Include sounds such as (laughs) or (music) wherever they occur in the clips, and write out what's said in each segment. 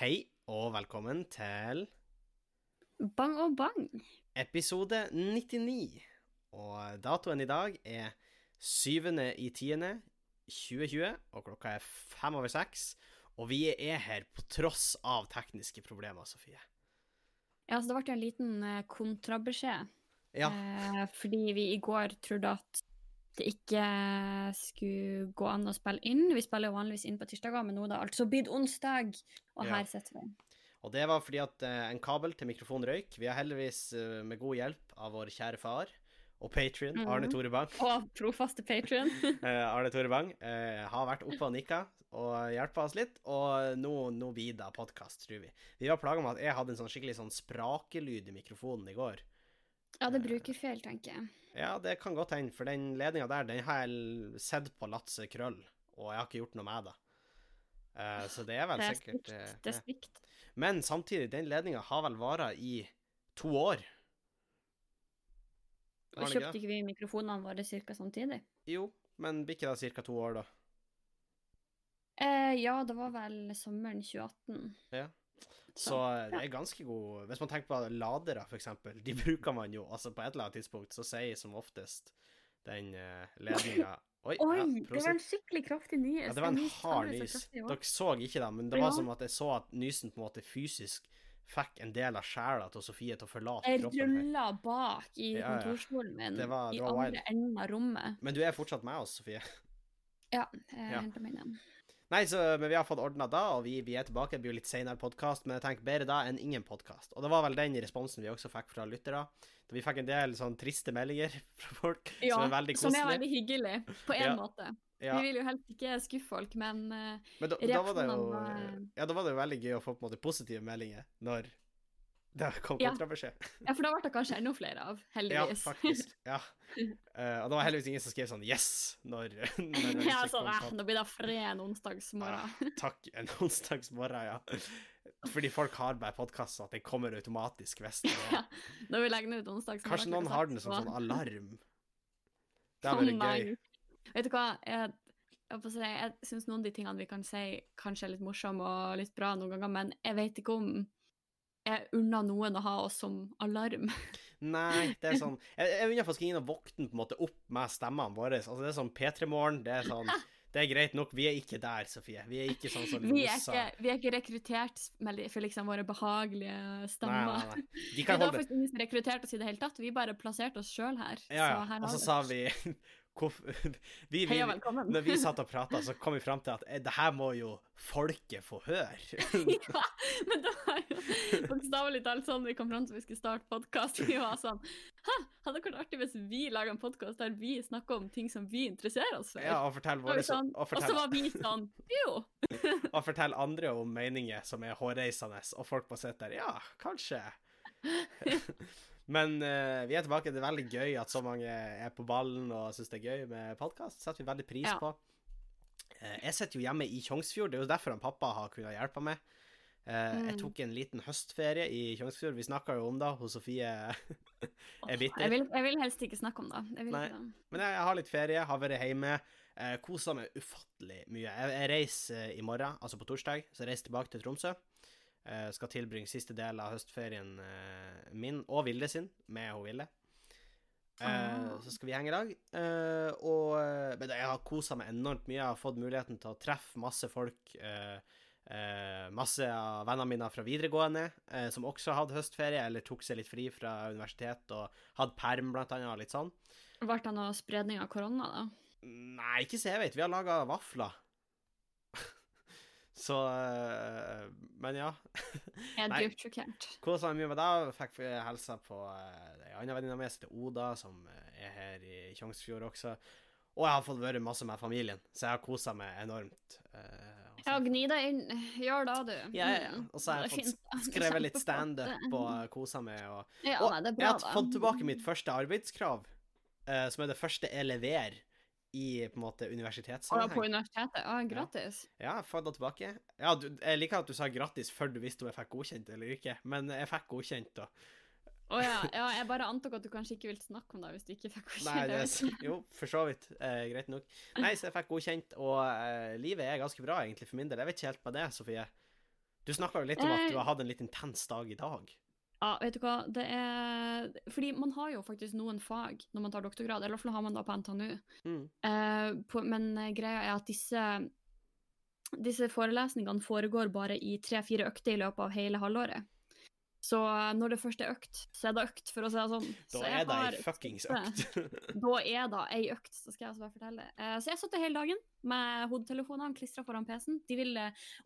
Hei og velkommen til Bang og bang. episode 99. Og datoen i dag er 7. i 10. 2020, og klokka er fem over seks. Og vi er her på tross av tekniske problemer, Sofie. Ja, så det ble en liten eh, kontrabeskjed. Ja, Eh, fordi vi i går trodde at det ikke skulle gå an å spille inn. Vi spiller jo vanligvis inn på tirsdager, men nå er det altså blitt onsdag, og Ja. her sitter vi. og det var fordi at eh, en kabel til mikrofon røyk. Vi har heldigvis eh, med god hjelp av vår kjære far og patrion, Arne Mhm. Tore Bang. (laughs) Og trofaste Patrion. (laughs) Eh, Arne Tore Bang eh, har vært oppe og nikka og hjelpa oss litt, og nå, nå blir det podkast, tror vi. Vi var plaga med at jeg hadde en sånn skikkelig sånn sprakelyd i mikrofonen i går. Ja, det bruker brukerfeil, tenker jeg. Ja, det kan godt hende, for den ledninga der, den har jeg sett på Latse Krøll, og jeg har ikke gjort noe med det. Eh, så det er vel Det er sikkert eh, Det er stygt. Men samtidig, den ledninga har vel vara i to år? Og kjøpte ikke vi mikrofonene våre ca. samtidig? Jo, men blir ikke det ca. to år, da? Eh, ja, det var vel sommeren 2018. Ja. Så eh, det er ganske god Hvis man tenker på ladere, eksempel, de (laughs) bruker man jo altså På et eller annet tidspunkt så sier som oftest den uh, ledninga (laughs) Oi, Oi, ja, det var en skikkelig kraftig nys. Ja, det var en hard nys. i. Dere så ikke det, men det var som at jeg så at nysen på en måte fysisk fikk en del av sjela til Sofie til å forlate Jeg kroppen. Jeg rulla bak i Ja, kontorstolen min Det var- det i var andre wild. enden av rommet. Men du er fortsatt med oss, Sofie. Ja, jeg Ja. henter meg igjen. Nei, så, men vi har fått ordna da, og vi, vi er tilbake. Det blir jo litt seinere podkast, men jeg tenker bedre da enn ingen podkast. Og det var vel den responsen vi også fikk fra lyttere. Da vi fikk en del sånn triste meldinger (laughs) fra folk Ja, som er veldig som er veldig hyggelig, på en Ja. måte. Ja. Vi vil jo helst ikke skuffe folk, men eh, Men da, da var det jo Ja, da var det jo veldig gøy å få på en måte positive meldinger når det kom Ja. kontrabeskjed. (laughs) Ja, for da ble det kanskje enda flere av, heldigvis. Ja, faktisk. Ja. Uh, (laughs) og det var heldigvis ingen som skrev sånn 'yes' når, (laughs) når det ja, sånn, kom eh, nå blir det fred en onsdagsmorgen. Ja, takk, en onsdagsmorgen, ja. Fordi folk har bare podkast så at den kommer automatisk hvis det er Ja, Når vi legger den ut onsdagsmorgen. Kanskje noen har den som sånn alarm. Det hadde vært gøy. Vet du hva, jeg, jeg, jeg syns noen av de tingene vi kan si, kanskje er litt morsomme og litt bra noen ganger, men jeg vet ikke om unner noen å ha oss som alarm. Nei, det er (laughs) sånn Jeg, jeg unner faktisk ingen å våkne på en måte opp med stemmene våre. Altså, det er sånn P3-morgen, det er sånn (laughs) Det er greit nok. Vi er ikke der, Sofie. Vi er ikke sånn som Vi er ikke, vi er ikke rekruttert med for liksom våre behagelige stemmer. nei, nei. (laughs) De Det var faktisk ingen som rekrutterte oss i det hele tatt. Vi bare plasserte oss sjøl her. Ja, ja. Og så sa vi (laughs) vi, vi. Når vi satt og (laughs) prata, så kom vi fram til at eh, det her må jo folket få høre. (laughs) ja, men det var jo bokstavelig talt sånn vi kom fram til vi skulle starte podkast. Vi var sånn Hæ, hadde det vært artig hvis vi laga en podkast der vi snakker om ting som vi interesserer oss for? Ja, og fortell, våre, sånn, og, og så var vi sånn Jo! og fortell andre om meninger som er hårreisende, og folk må sitte der Ja, kanskje. Men uh, vi er tilbake. Det er veldig gøy at så mange er på ballen og syns det er gøy med podkast. setter vi veldig pris Ja. på. Uh, jeg sitter jo hjemme i Tjongsfjord. Det er jo derfor han pappa har kunnet hjelpe meg. Jeg Mm. tok en liten høstferie i Tjongsfjord. Vi snakka jo om det. Hun Sofie er bitter. Jeg vil, jeg vil helst ikke snakke om det. Jeg. Men jeg har litt ferie, har vært hjemme. Uh, Kosa meg ufattelig mye. Jeg, jeg reiser i morgen, altså på torsdag, så jeg reiser tilbake til Tromsø. Eh, skal tilbringe siste del av høstferien eh, min og Vilde sin med hun Vilde. Eh, Ah. Så skal vi henge i dag. Og Men jeg har kosa meg enormt mye. Jeg har fått muligheten til å treffe masse folk. masse av vennene mine fra videregående som også hadde høstferie, eller tok seg litt fri fra universitet og hadde perm, blant annet, og litt sånn. Ble det noe spredning av korona, da? Nei, ikke så jeg vet. Vi har laga vafler. Så eh, Men ja. (laughs) Jeg er dypt sjokkert. Kosa meg mye med deg. Fikk hilsa på uh, ei anna venninne av meg som heter Oda, som eh, er her i Tjongsfjord også. Og jeg har fått vært masse med familien, så jeg har kosa meg enormt. eh, Ja, gni deg inn. Gjør det, du. ja, ja. Mm. Og så har jeg fått fint, skrevet litt standup og eh, kosa meg. Og, Ja, og nei, det er jeg har fått tilbake mitt første arbeidskrav, eh, som er det første jeg leverer i på en måte universitetssammenheng. på universitetet. Ah, gratis. Ja, jeg få det tilbake. Ja, du, jeg liker at du sa gratis før du visste om jeg fikk godkjent eller ikke, men jeg fikk godkjent, da. Å ja, ja, jeg bare antok at du kanskje ikke ville snakke om det hvis du ikke fikk godkjent. Nei, det ikke. jo, for så vidt. Eh, greit nok. Nei, så jeg fikk godkjent, og eh, livet er ganske bra, egentlig, for min del. Jeg vet ikke helt med det, Sofie. Du snakka jo litt om at du Eh, har hatt en litt intens dag i dag. Ja, vet du hva, det er Fordi man har jo faktisk noen fag når man tar doktorgrad, eller i hvert fall har man da på NTNU. Mm. Eh, på, men eh, greia er at disse, disse forelesningene foregår bare i tre-fire økter i løpet av hele halvåret. Så eh, når det først er økt, så er det økt, for å si det sånn. Da Så er det ei fuckings økt. (laughs) Da er det ei økt, så skal jeg også bare fortelle. Eh, så jeg satt hele dagen med hodetelefonene klistra foran PC-en.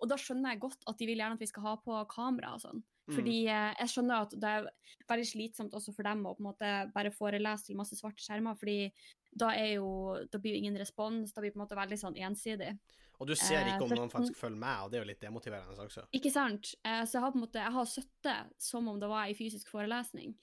Og da skjønner jeg godt at de vil gjerne at vi skal ha på kamera og sånn. Mm. Fordi eh, jeg skjønner at det er veldig slitsomt også for dem å på en måte bare forelese til masse svarte skjermer, fordi da er jo Da blir jo ingen respons, da blir det på en måte veldig sånn ensidig. Og du ser Eh, ikke om eh, noen faktisk følger med, og det er jo litt demotiverende også. Ikke sant? Eh, så jeg har på en måte, jeg har støtte som om det var ei fysisk forelesning.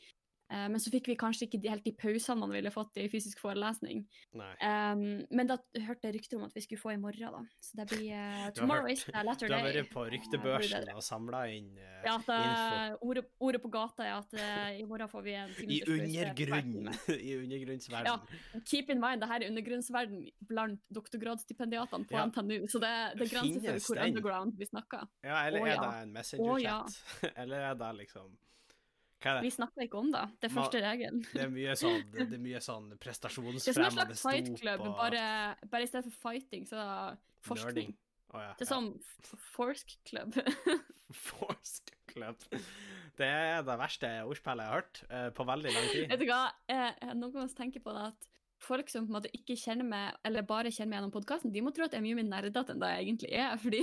Eh, men så fikk vi kanskje ikke helt de pausene man ville fått i fysisk forelesning. Um, men da hørte jeg rykter om at vi skulle få i morgen, da. Så det blir uh, Tomorrow is the latter day. Du har vært på Eh, ryktebørsen og samla inn uh, Ja, at, info. eh, ordet, ordet på gata er at eh, i morgen får vi en I ti minutters pause hver undergrunnen. (laughs) I undergrunnsverden. Ja, Keep in mind, det her er undergrunnsverden blant doktorgradsstipendiatene på Ja. NTNU, så det, det er grenser for hvor underground vi snakker. Ja, eller Å, er det en Messenger-chat? (laughs) Eller er det liksom Vi snakker ikke om det. Det er første regelen. Det er mye sånn, det er mye sånn (laughs) Det er som en slags fight stop og bare, bare i stedet for fighting, så er det forskning. Oh, ja, Det er ja. som Forsk Club. (laughs) Forsk Club. Det er det verste ordspillet jeg har hørt eh, på veldig lang tid. Vet du hva, jeg, jeg noen ganger tenker på det at folk som på en måte ikke kjenner meg, eller bare kjenner meg gjennom podkasten, de må tro at jeg er mye mer nerdete enn det jeg egentlig er, fordi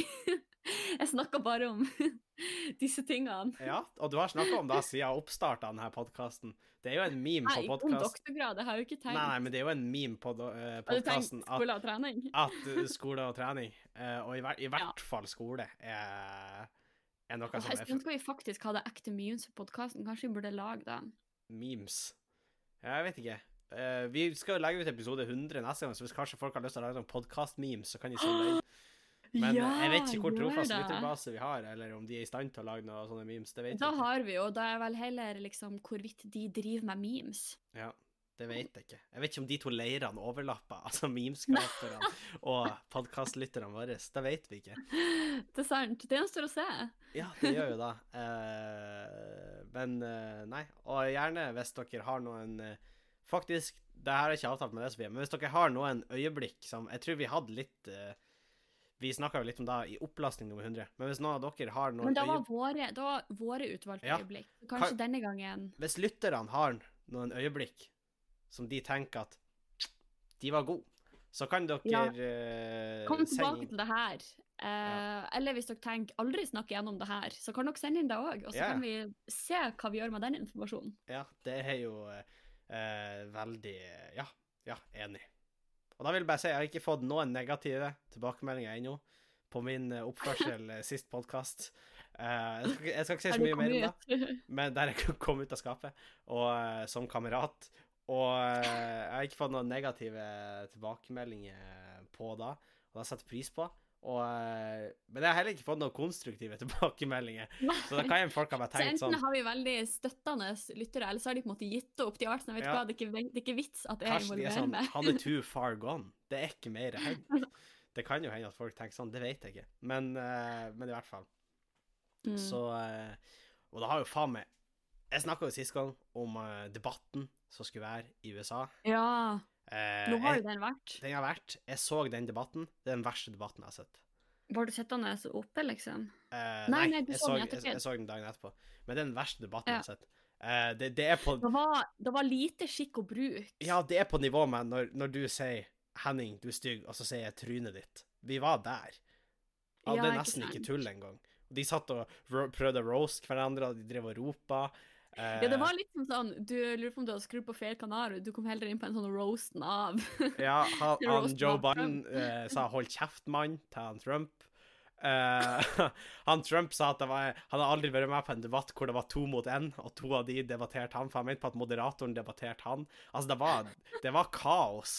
(laughs) jeg snakker bare om (laughs) disse tingene. Ja, og du har snakka om det siden oppstarten av denne podkasten. Det er jo en meme Nei, på om doktorgrad, jeg har jo ikke tenkt. Nei, nei, men det er jo en meme på tenkt podkasten at, skole og trening? (laughs) at skole og trening, eh, og i, hver, i hvert fall skole, er, er noe Og som jeg skulle skulle vi faktisk ha det ekte memes på podkasten. Kanskje vi burde lage det? memes. Jeg vet ikke. Eh, vi skal jo legge ut episode 100 neste gang, så hvis kanskje folk har lyst til å lage sånn podkast-memes, så kan de sende inn. (gasps) Men ja, jeg vet ikke hvor trofast lytterbase vi har, eller om de er i stand til å lage noen sånne memes. Det vet Da jeg ikke. har vi jo, da er vel heller liksom hvorvidt de driver med memes. Ja, det vet jeg ikke. Jeg vet ikke om de to leirene overlapper, (laughs) altså memeskaperne (laughs) og podkastlytterne våre. Det vet vi ikke. (laughs) Det er sant. Det gjenstår å se. Ja, det gjør jo det. Uh, men uh, nei. Og gjerne hvis dere har noen eh, Faktisk, det her er ikke avtalt med det, Sofie, men hvis dere har noen øyeblikk som Jeg tror vi hadde litt uh, Vi snakka jo litt om det i opplastning nummer 100, men hvis noen av dere har noen Men da var øyeblikk våre, det var våre utvalgte Ja. øyeblikk. Kanskje Ka denne gangen Hvis lytterne har noen øyeblikk som de tenker at de var gode, så kan dere Ja. uh, Kom tilbake til det her. Eh, Eller hvis dere tenker aldri snakke gjennom det her, så kan dere sende inn det òg. Og så Ja. kan vi se hva vi gjør med den informasjonen. Ja, det er jo eh, veldig Ja, ja, enig. Og da vil jeg bare si, jeg har ikke fått noen negative tilbakemeldinger ennå på min eh, oppførsel eh, sist podkast. jeg, skal ikke- jeg skal ikke si så mye mer om det, men der jeg kom ut av skapet, og eh, som kamerat. Og eh, jeg har ikke fått noen negative tilbakemeldinger på det, og det setter jeg pris på. Og, eh, men jeg har heller ikke fått noen konstruktive (laughs) tilbakemeldinger. Så da kan folk ha bare Så tenkt enten sånn har vi veldig støttende lyttere, eller så har de på en måte gitt opp. De har vært sånn, vet Ja. hva, det er, ikke, det er ikke vits at jeg Kanskje er involverer sånn meg. Han er (laughs) too far gone. Det er ikke mer hen. (laughs) Det kan jo hende at folk tenker sånn, det vet jeg ikke. Men, uh, men i hvert fall. Mm. Så uh, Og det har jo faen meg Jeg snakka jo sist gang om uh, debatten som skulle være i USA. Ja, Eh, nå har jo den vært. den har vært. Jeg så den debatten. Det er den verste debatten jeg har sett. Var du sittende oppe, liksom? Eh, Nei, nei, du jeg så den i jeg, jeg så den dagen etterpå. Men det er den verste debatten Ja. jeg har sett. Eh, det, det på Det var, det var lite skikk og bruk. Ja, det er på nivå med når, når du sier 'Henning, du er stygg', og så sier jeg 'trynet ditt'. Vi var der. Ja, det er nesten ikke tull engang. De satt og prøvde å roast hverandre, og de drev og ropa. Eh, Ja, det var litt som sånn Du lurer på om du hadde skrudd på feil kanal, du kom heller inn på en sånn roasten av (laughs) Ja, han, (laughs) han Joe Biden eh, sa (laughs) 'hold kjeft, mann' til han Trump. Eh, han Trump sa at det var, han hadde aldri vært med på en debatt hvor det var to mot én, og to av de debatterte han, for han mente på at moderatoren debatterte han. Altså, det var, det var kaos.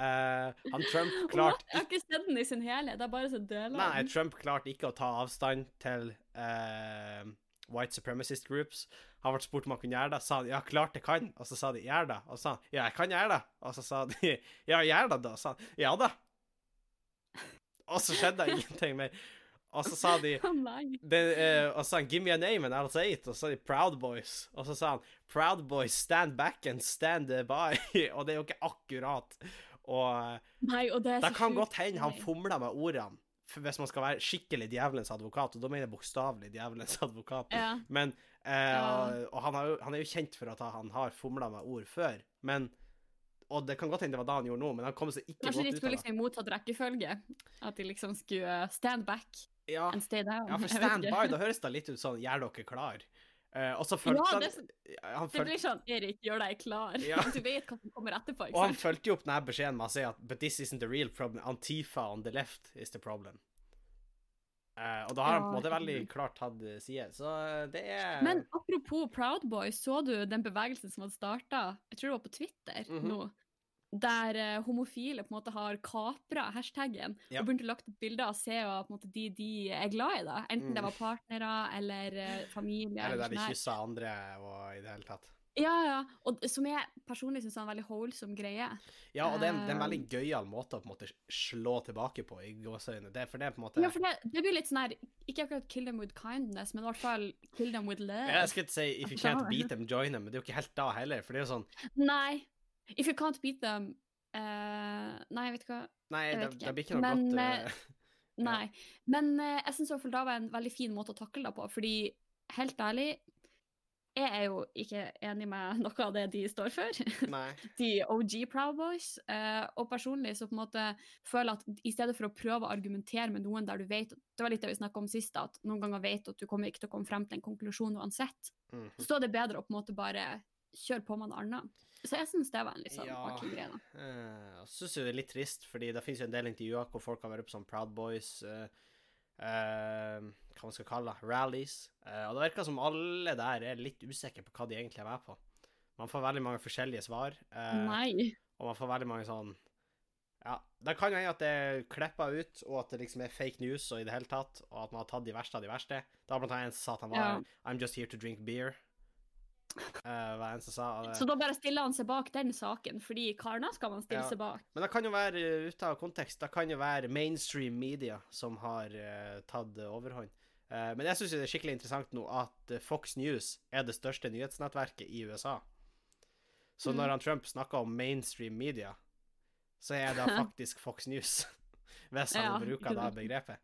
Uh, han Trump klarte Jeg har ikke sett den i sin helhet, det er bare så deler. Nei. Trump klarte ikke å ta avstand til eh, white supremacist groups. Han vært spurt om han kunne gjøre det, sa han ja, klart jeg kan. Og så sa de gjør det. Og så sa han ja, jeg kan gjøre det. Og så sa de (laughs) ja, gjør det da. Og så sa han ja da. Og så skjedde det ingenting mer. Og så sa de nei. det, eh, Og så sa han 'Give me a name and I'll say it', og så sa de 'Proud Boys'. Og så sa han 'Proud Boys stand back and stand by'. (laughs) og det er jo ikke akkurat. Og Nei, og det det kan godt hende han fomla med ordene, hvis man skal være skikkelig djevelens advokat, og da mener jeg bokstavelig djevelens (laughs) advokat. Ja. Men eh, Ja. Og han, har jo, han er jo kjent for at han har fomla med ord før, men Og det kan godt hende det var da han gjorde noe, men han kom seg ikke Kanskje godt ut av det. liksom i motsatt rekkefølge. At de liksom skulle stand back Ja, and stay down. ja for (laughs) stand by, da høres det litt ut sånn 'gjør dere klar'. Eh, og så følte Ja, han, det, han det følte, blir sånn Erik, gjør deg klar. Ja. (laughs) Du vet hva som kommer etterpå. Og han fulgte jo opp denne beskjeden med å si at 'but this isn't the real problem'. Antifa on the left is the problem. Uh, og da har han på en måte veldig mm. klart tatt eh, side, så det er Men apropos Proud Boys, så du den bevegelsen som hadde starta, jeg tror det var på Twitter Mhm. nå, der uh, homofile på en måte har kapra hashtaggen Ja. og begynte å lagt ut bilder av se og på en måte de de er glad i, da. Enten Mm. det var partnere eller uh, familie. Eller der de sånn her. kyssa andre og i det hele tatt. Ja, ja. Og som jeg personlig syns er en veldig wholesome greie. Ja, og det er, en, det er en Eh. veldig gøyal måte å på en måte slå tilbake på i gåseøyne. Det, for det er på en måte Ja, for det, det blir litt sånn her Ikke akkurat kill them with kindness, men i hvert fall kill them with love. Jeg skulle ikke si 'if you can't beat them, join them', men det er jo ikke helt da heller. For det er jo sånn Nei. If you can't beat them uh, Nei, vet du hva. Nei, Jeg det, vet det ikke. blir ikke noe Men, godt Uh, eh, (laughs) Nei. Men uh, jeg syns i det var en veldig fin måte å takle det på, fordi helt ærlig jeg er jo ikke enig med noe av det de står for, (laughs) Nei. de OG Proud Boys. og personlig så på en måte føler jeg at i stedet for å prøve å argumentere med noen der du vet Det var litt det vi snakka om sist, at noen ganger vet at du kommer ikke til å komme frem til en konklusjon uansett. Mhm. Så er det bedre å på en måte bare kjøre på med noe annet. Så jeg syns det var en litt sånn Ja. artig greie. da. Eh, og syns jo det er litt trist, fordi det finnes jo en del intervjuer hvor folk har vært på sånn Proud Boys eh, Uh, Hva man skal kalle det, rallies. Uh, og det virker som alle der er litt usikre på hva de egentlig er med på. Man får veldig mange forskjellige svar, Uh, Nei. og man får veldig mange sånn Ja, det kan jo hende at det er klippa ut, og at det liksom er fake news og i det hele tatt, og at man har tatt de verste av de verste. Da blant annet en som sa at han var Ja. I'm just here to drink beer. Uh, hva en som sa. det- Så da bare stiller han seg bak den saken, fordi Karna skal man stille Ja. seg bak. Men det kan jo være ute av kontekst. Det kan jo være mainstream media som har uh, tatt overhånd. Uh, men jeg syns det er skikkelig interessant nå at Fox News er det største nyhetsnettverket i USA. Så Mm. når han Trump snakker om mainstream media, så er det (laughs) faktisk Fox News. (laughs) Hvis han Ja, bruker det begrepet.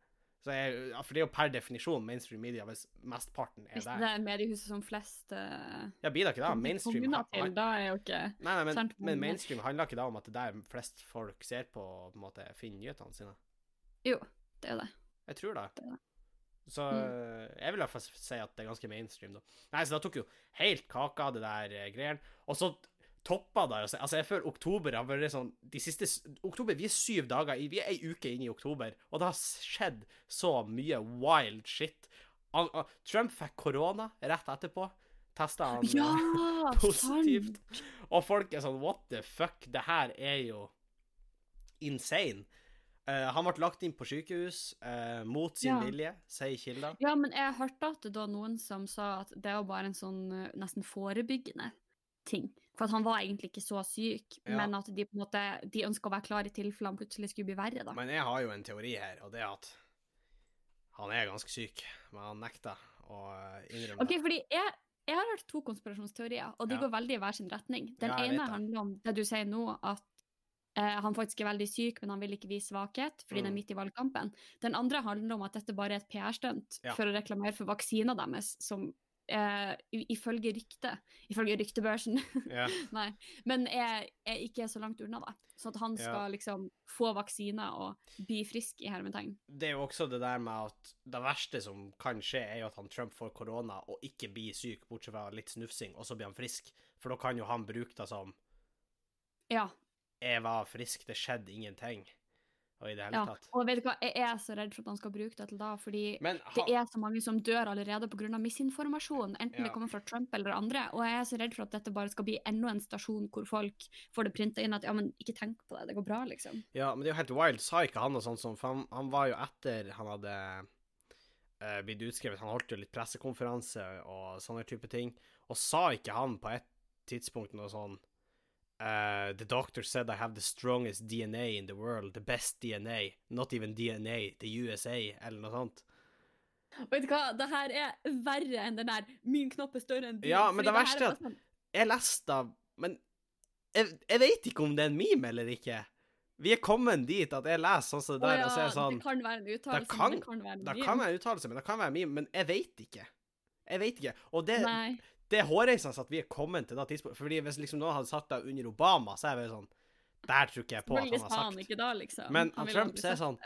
Så er, ja, for det er jo per definisjon mainstream media hvis mesteparten er Hvis det er mediehuset som flest uh, Ja, blir det ikke da? Mainstream til, da er jo ikke Nei, nei, men, men mainstream handler ikke da om at det er der flest folk ser på på en måte finner nyhetene sine? Jo, det er det. Jeg tror det. Det det. Så Mm. øh, jeg vil i hvert fall si at det er ganske mainstream, da. Nei, så da tok jo helt kaka det der uh, greien. Og så toppa der. altså, altså, jeg føler oktober har vært sånn De siste Oktober, vi er syv dager Vi er ei uke inn i oktober, og det har skjedd så mye wild shit. Trump fikk korona rett etterpå. Testa han Ja, (laughs) positivt. sant! Og folk er sånn What the fuck? Det her er jo insane. Uh, han ble lagt inn på sykehus uh, mot sin Ja. vilje, sier kilder. Ja, men jeg hørte at det var noen som sa at det var bare en sånn eh, nesten forebyggende ting. For han var egentlig ikke så syk, Ja. men at de på en måte de ønska å være klar i tilfelle han plutselig skulle bli verre, da. Men jeg har jo en teori her, og det er at han er ganske syk, men han nekter å eh, innrømme Ok, det. fordi jeg, jeg har hørt to konspirasjonsteorier, og de Ja. går veldig i hver sin retning. Den Ja, ene handler om det du sier nå, at eh, han faktisk er veldig syk, men han vil ikke vise svakhet fordi det er Mm. midt i valgkampen. Den andre handler om at dette bare er et PR-stunt for å reklamere for vaksina deres, som eh, ifølge ryktet, ifølge ryktebørsen, (laughs) yeah. nei, men er, er ikke så langt unna, da. Så at han Ja. skal liksom få vaksine og bli frisk, i hermetegn. Det er jo også det der med at det verste som kan skje, er jo at han Trump får korona og ikke blir syk, bortsett fra litt snufsing, og så blir han frisk. For da kan jo han bruke det som Ja, 'jeg var frisk, det skjedde ingenting', og i det hele ja. tatt. Og vet du hva, jeg er så redd for at han skal bruke det til da, fordi Men det er så mange som dør allerede pga. misinformasjon, enten Ja. det kommer fra Trump eller andre, og jeg er så redd for at dette bare skal bli enda en stasjon hvor folk får det printa inn at ja, men ikke tenk på det, det går bra, liksom. Ja, men det er jo helt wild. Sa ikke han noe sånt som For han, han var jo etter han hadde uh, blitt utskrevet Han holdt jo litt pressekonferanse og sånne type ting. Og sa ikke han på et tidspunkt noe sånn eh, The doctor said I have the strongest DNA in the world. The best DNA. Not even DNA. The USA. Eller noe sånt. Vet du hva, det her er verre enn den der 'min knopp er større enn din'. Ja, men det verste er at- sånn- Jeg leste av Men jeg, jeg vet ikke om det er en meme eller ikke. Vi er kommet dit at jeg leser sånn som det der, ja, og så er sånn det kan være en uttalelse, men det kan være en meme. Det kan være en uttalelse, men det kan være en meme, men jeg vet ikke. Jeg vet ikke. Og det. Det er hårreisende at vi er kommet til det tidspunktet. Fordi hvis liksom noen hadde sagt det under Obama, så er vi sånn Der tror ikke jeg på at han har sagt. ikke da, liksom. Men Han Trump så er sånn.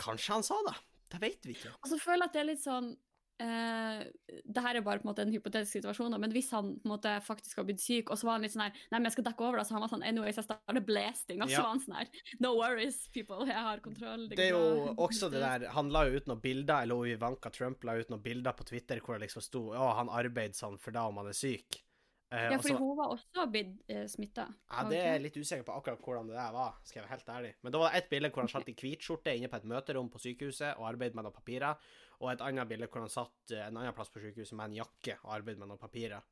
Kanskje han sa det? Det vet vi ikke. Og så føler jeg at det er litt sånn eh, det her er bare på en måte en hypotetisk situasjon, da, men hvis han på en måte faktisk har blitt syk, og så var han litt sånn her Nei, men jeg skal dekke over det, så han var sånn Anyways, jeg starter blasting, og så Ja. var han sånn her No worries, people, jeg har kontroll. Det er jo bra." også det der Han la jo ut noen bilder, eller Ivanka Trump la ut noen bilder på Twitter hvor det liksom sto Å, han arbeider sånn for da om han er syk. Eh, Ja, fordi også, hun var også blitt eh, smitta. Ja, det er jeg litt usikker på akkurat hvordan det der var, skal jeg være helt ærlig. Men da var det ett bilde hvor han satt i hvitskjorte inne på et møterom på sykehuset og arbeidet med noen papirer, og et annet bilde hvor han satt eh, en annen plass på sykehuset med en jakke og arbeidet med noen papirer.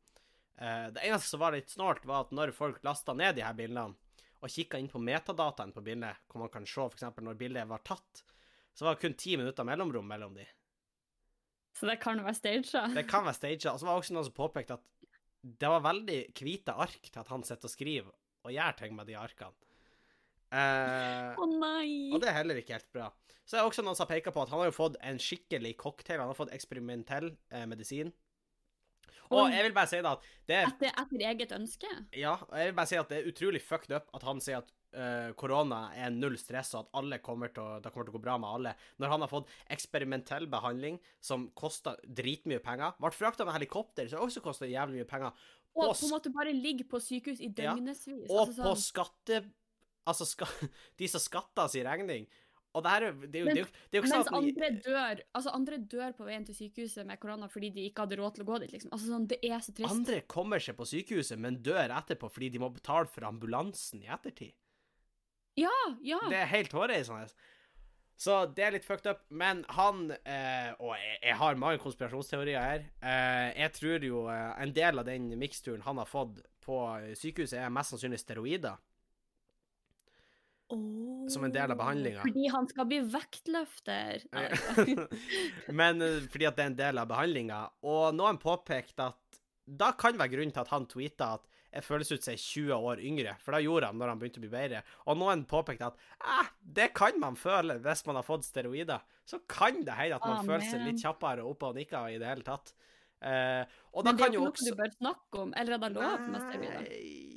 Eh, det eneste som var litt snålt, var at når folk lasta ned de her bildene og kikka inn på metadataen på bildet, hvor man kan se f.eks. når bildet var tatt, så var det kun ti minutter mellomrom mellom de. Så det kan være staged. Det kan være staged. Og så var det også noen som påpekte at det var veldig hvite ark til at han sitter og skriver og gjør ting med de arkene. Eh, Å nei! og det er heller ikke helt bra. Så er det også noen som har peka på at han har jo fått en skikkelig cocktail. Han har fått eksperimentell eh, medisin. Og Oi. jeg vil bare si da at det er Etter, etter eget ønske? Ja, og jeg vil bare si at det er utrolig fucked up at han sier at eh, korona er null stress, og at alle kommer til å, det kommer til å gå bra med alle, når han har fått eksperimentell behandling som koster dritmye penger. Ble frakta med helikopter, som også koster jævlig mye penger. Og på en måte bare ligger på sykehus i Ja. Og altså på sånn- skatte... Altså, ska, (laughs) de som skatter sin regning. Og det her er det er jo, det jo, det er jo ikke sånn at andre dør altså andre dør på veien til sykehuset med korona fordi de ikke hadde råd til å gå dit. liksom. Altså sånn, Det er så trist. Andre kommer seg på sykehuset, men dør etterpå fordi de må betale for ambulansen i ettertid. Ja, ja. Det er helt hårreisende. Så det er litt fucked up. Men han eh, Og jeg, jeg har mange konspirasjonsteorier her. Eh, jeg tror jo eh, en del av den miksturen han har fått på sykehuset, er mest sannsynlig steroider. som en del av behandlinga. Fordi han skal bli vektløfter. (laughs) Men eh, fordi at det er en del av behandlinga. Og noen påpekte at da kan være grunnen til at han tweeta at føles ut som er 20 år yngre, for det gjorde han når han begynte å bli bedre. Og noen påpekte at eh, det kan man føle hvis man har fått steroider. Så kan det hende at man Ah, føler seg litt kjappere oppe og nikker i det hele tatt. Eh, og Men det er kan jo ikke noe også du bør snakke om. Eller er det lov med steroider?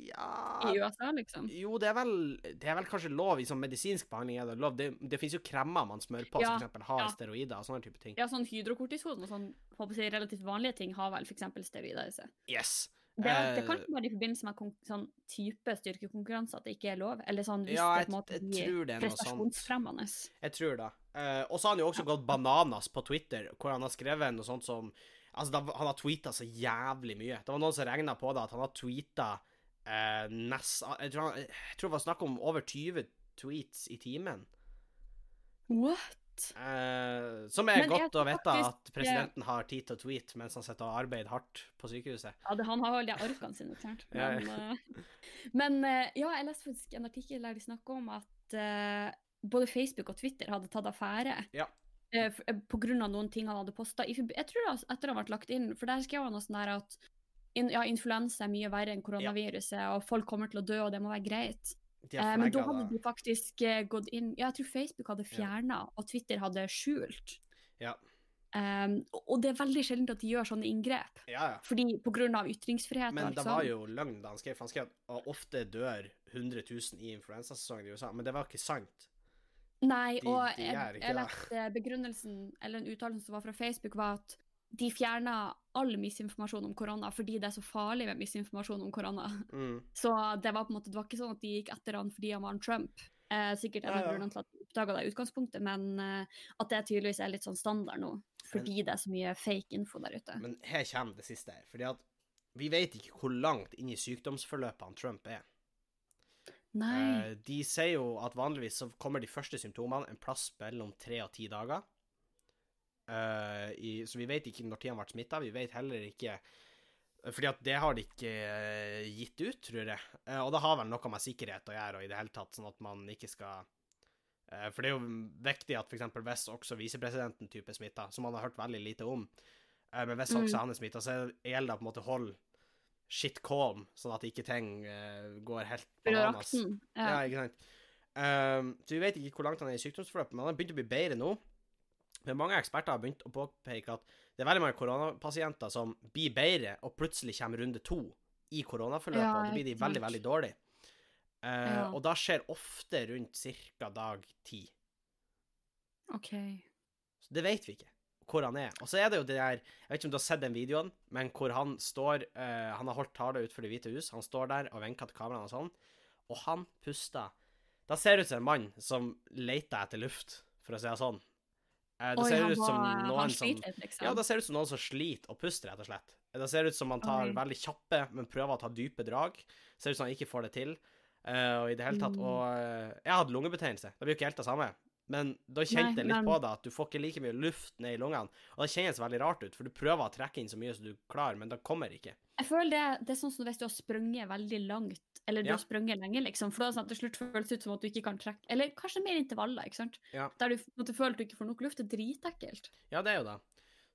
Ja. I USA, liksom? jo, det er, vel, det er vel kanskje lov i sånn medisinsk behandling. er Det lov. Det, det finnes jo kremmer man smører på, Ja, som eksempel har ja. steroider og sånne type ting. Ja, sånn hydrokortison og sånn relativt vanlige ting har vel f.eks. steroider i seg. Yes. Det, er, det kan Eh, ikke være i forbindelse med sånn type styrkekonkurranse at det ikke er lov. Eller sånn hvis Ja, det jeg, på en måte blir det er prestasjonsfremmende. Jeg tror det. Uh, og så har han jo også gått bananas på Twitter, hvor han har skrevet noe sånt som Altså, da, han har tweeta så jævlig mye. Det var noen som regna på det, at han har tweeta uh, nest jeg, tror han, jeg tror det var snakk om over 20 tweets i timen. What? Eh, som er Men godt å vite at presidenten har tid til å tweete mens han sitter og arbeider hardt på sykehuset. Ja, det, han har vel de arkene sine, ikke sant. Ja, Men, eh, men eh, ja, jeg leste faktisk en artikkel der de snakker om at uh, både Facebook og Twitter hadde tatt affære. Ja. eh, eh, grunn av noen ting han hadde posta. Jeg tror det etter han ble lagt inn, for der skrev han noe sånn der at ja, influensa er mye verre enn koronaviruset, og folk kommer til å dø, og det må være greit. Eh, men da hadde de faktisk eh, gått inn Ja, jeg tror Facebook hadde Ja. og Twitter hadde skjult. Ja. Um, og det er veldig sjelden at de gjør sånne inngrep. Ja, ja. Fordi på grunn av ytringsfrihet. Men det var jo løgn da han skrev. Han skrev at ofte dør 100 000 i influensasesongen i USA, men det var ikke sant. Nei, De- og de jeg, jeg leste begrunnelsen, eller en uttalelse som var fra Facebook, var at de fjerna all misinformasjon om korona fordi det er så farlig med misinformasjon om korona. Mm. Så det var på en måte, det var ikke sånn at de gikk etter han fordi han var en Trump. Eh, sikkert en av ja. grunnene til at de oppdaga det i utgangspunktet, men eh, at det tydeligvis er litt sånn standard nå. Fordi det er så mye fake info der ute. Men her kommer det siste her. Fordi at vi vet ikke hvor langt inn i sykdomsforløpet han Trump er. Nei. Eh, de sier jo at vanligvis så kommer de første symptomene en plass mellom tre og ti dager. Eh, i, så vi vet ikke når tid han ble smitta. Vi vet heller ikke fordi at det har de ikke eh, gitt ut, tror jeg. Eh, og det har vel noe med sikkerhet å gjøre, og i det hele tatt, sånn at man ikke skal Eh, For det er jo viktig at f.eks. hvis også visepresidenten type smitta, som man har hørt veldig lite om, eh, men hvis også Mm. han er smitta, så gjelder det på en måte å holde shit calm, sånn at ikke ting eh, går helt bananas. Ja, Ja. ikke sant. Så vi vet ikke hvor langt han er i sykdomsforløpet, men han har begynt å bli bedre nå. Men mange eksperter har begynt å påpeke at det er veldig mange koronapasienter som blir bedre, og plutselig kommer runde to i koronaforløpet, Ja, og da blir de veldig, veldig dårlige. Uh, Ja. Og da skjer ofte rundt ca. dag ti. OK. Så det vet vi ikke hvor han er. Og så er det jo det der Jeg vet ikke om du har sett den videoen, men hvor han står uh, Han har holdt tale utenfor Det hvite hus. Han står der og vinker til kameraene og sånn, og han puster. Da ser det ut som en mann som leter etter luft, for å si det sånn. Eh, det Oi, ser ut som var, noen som liksom. Ja, det ser ut som noen som sliter og puster, rett og slett. Det ser ut som han tar Oi. veldig kjappe, men prøver å ta dype drag. Det ser ut som han ikke får det til. Uh, og i det hele tatt Mm. Og uh, jeg hadde lungebetennelse. Det blir jo ikke helt det samme. Men da kjente jeg litt men- på det, at du får ikke like mye luft ned i lungene. Og det kjennes veldig rart ut, for du prøver å trekke inn så mye som du klarer, men det kommer ikke. Jeg føler det, det er sånn som hvis du har sprunget veldig langt, eller du Ja. har sprunget lenge, liksom, for da sånn til slutt føles det ut som at du ikke kan trekke Eller kanskje mer intervaller, ikke sant? Ja. Der du måtte føle at du ikke får nok luft. Det er dritekkelt. Ja, det er jo det.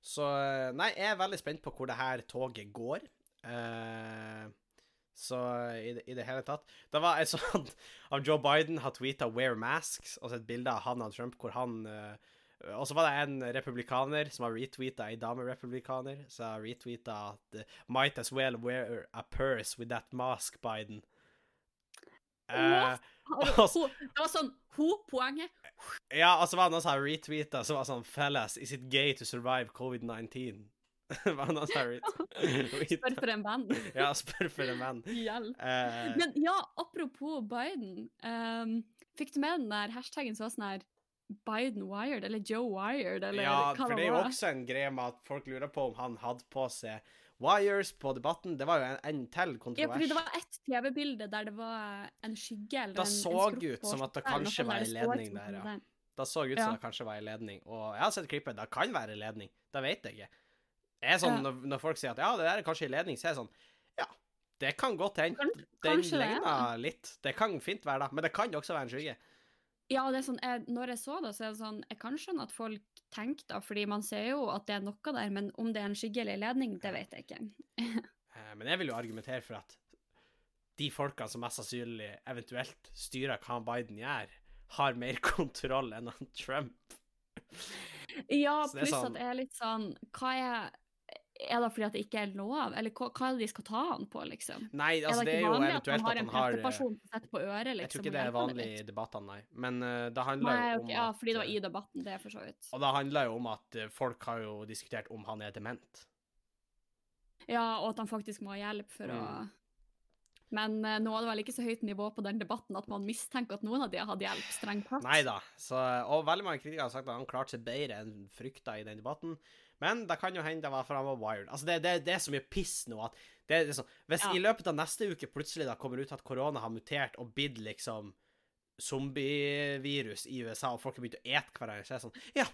Så eh, Nei, jeg er veldig spent på hvor det her toget går. Uh, så i det, i det hele tatt Det var en (laughs) sånn av Joe Biden har tweeta 'wear masks', og så et bilde av han og Trump hvor han uh, Og så var det en republikaner som har retweeta ei damerepublikaner, som har retweeta at 'might as well wear a purse with that mask, Biden'. Eh? Altså- det var sånn ho-poenget. ja, og så var det noen som retweeta som var sånn 'Fellas, is it gay to survive covid-19?' (laughs) Det var noen som (laughs) retweeta. Spør for en venn. (laughs) Ja, spør for en venn. Hjelp. Eh, Men ja, apropos Biden. Um, fikk du med den der hashtagen som var sånn her Biden wired, eller Joe wired, eller ja, hva for det er jo også en greie med at folk lurer på om han hadde på seg wires på debatten. Det var jo en, en til Ja, fordi det var ett TV-bilde der det var en skygge eller Da en, så en skrupp ut som at det kanskje var så ut ledning der, ja. det Da så ut som Ja. det kanskje var en ledning. Og jeg har sett klippet, det kan være en ledning. Det vet jeg ikke. Det er sånn, Ja. når, når folk sier at ja, det der er kanskje en ledning, så er det sånn Ja, det kan godt hende. Den er ligner litt. Det kan fint være det, men det kan også være en skygge. Ja, det er sånn, jeg, når jeg så det, så er det sånn Jeg kan skjønne at folk tenker da, fordi man ser jo at det er noe der, men om det er en skygge eller ledning, det vet jeg ikke. Eh, Men jeg vil jo argumentere for at de folkene som mest sannsynlig eventuelt styrer hva Biden gjør, har mer (laughs) kontroll enn Trump. Ja, pluss sånn- at det er litt sånn Hva er Er det fordi at det ikke er lov, eller hva, hva er det de skal ta han på, liksom? Nei, Er altså det det er jo eventuelt har at han har en presseperson som setter på øret, liksom? Jeg tror ikke det er vanlig i debattene, nei. Men uh, det handler Nei, jo om ja, at fordi det var eh, i debatten, det er for så vidt. Og det handler jo om at eh, folk har jo diskutert om han er dement. Ja, og at han faktisk må ha hjelp for å Mm. Men eh, nå er det vel ikke så høyt nivå på den debatten at man mistenker at noen av de har hatt hjelp, strengt tatt. Nei da. Og veldig mange kritikere har sagt at han klarte seg bedre enn frykta i den debatten. Men det kan jo hende det var var wired. Altså, det, det, det er så mye piss nå at det, er sånn, Hvis Ja. i løpet av neste uke plutselig da kommer ut at korona har mutert og blitt liksom zombievirus i USA, og folk har begynt å ete hverandre, så er det sånn Ja,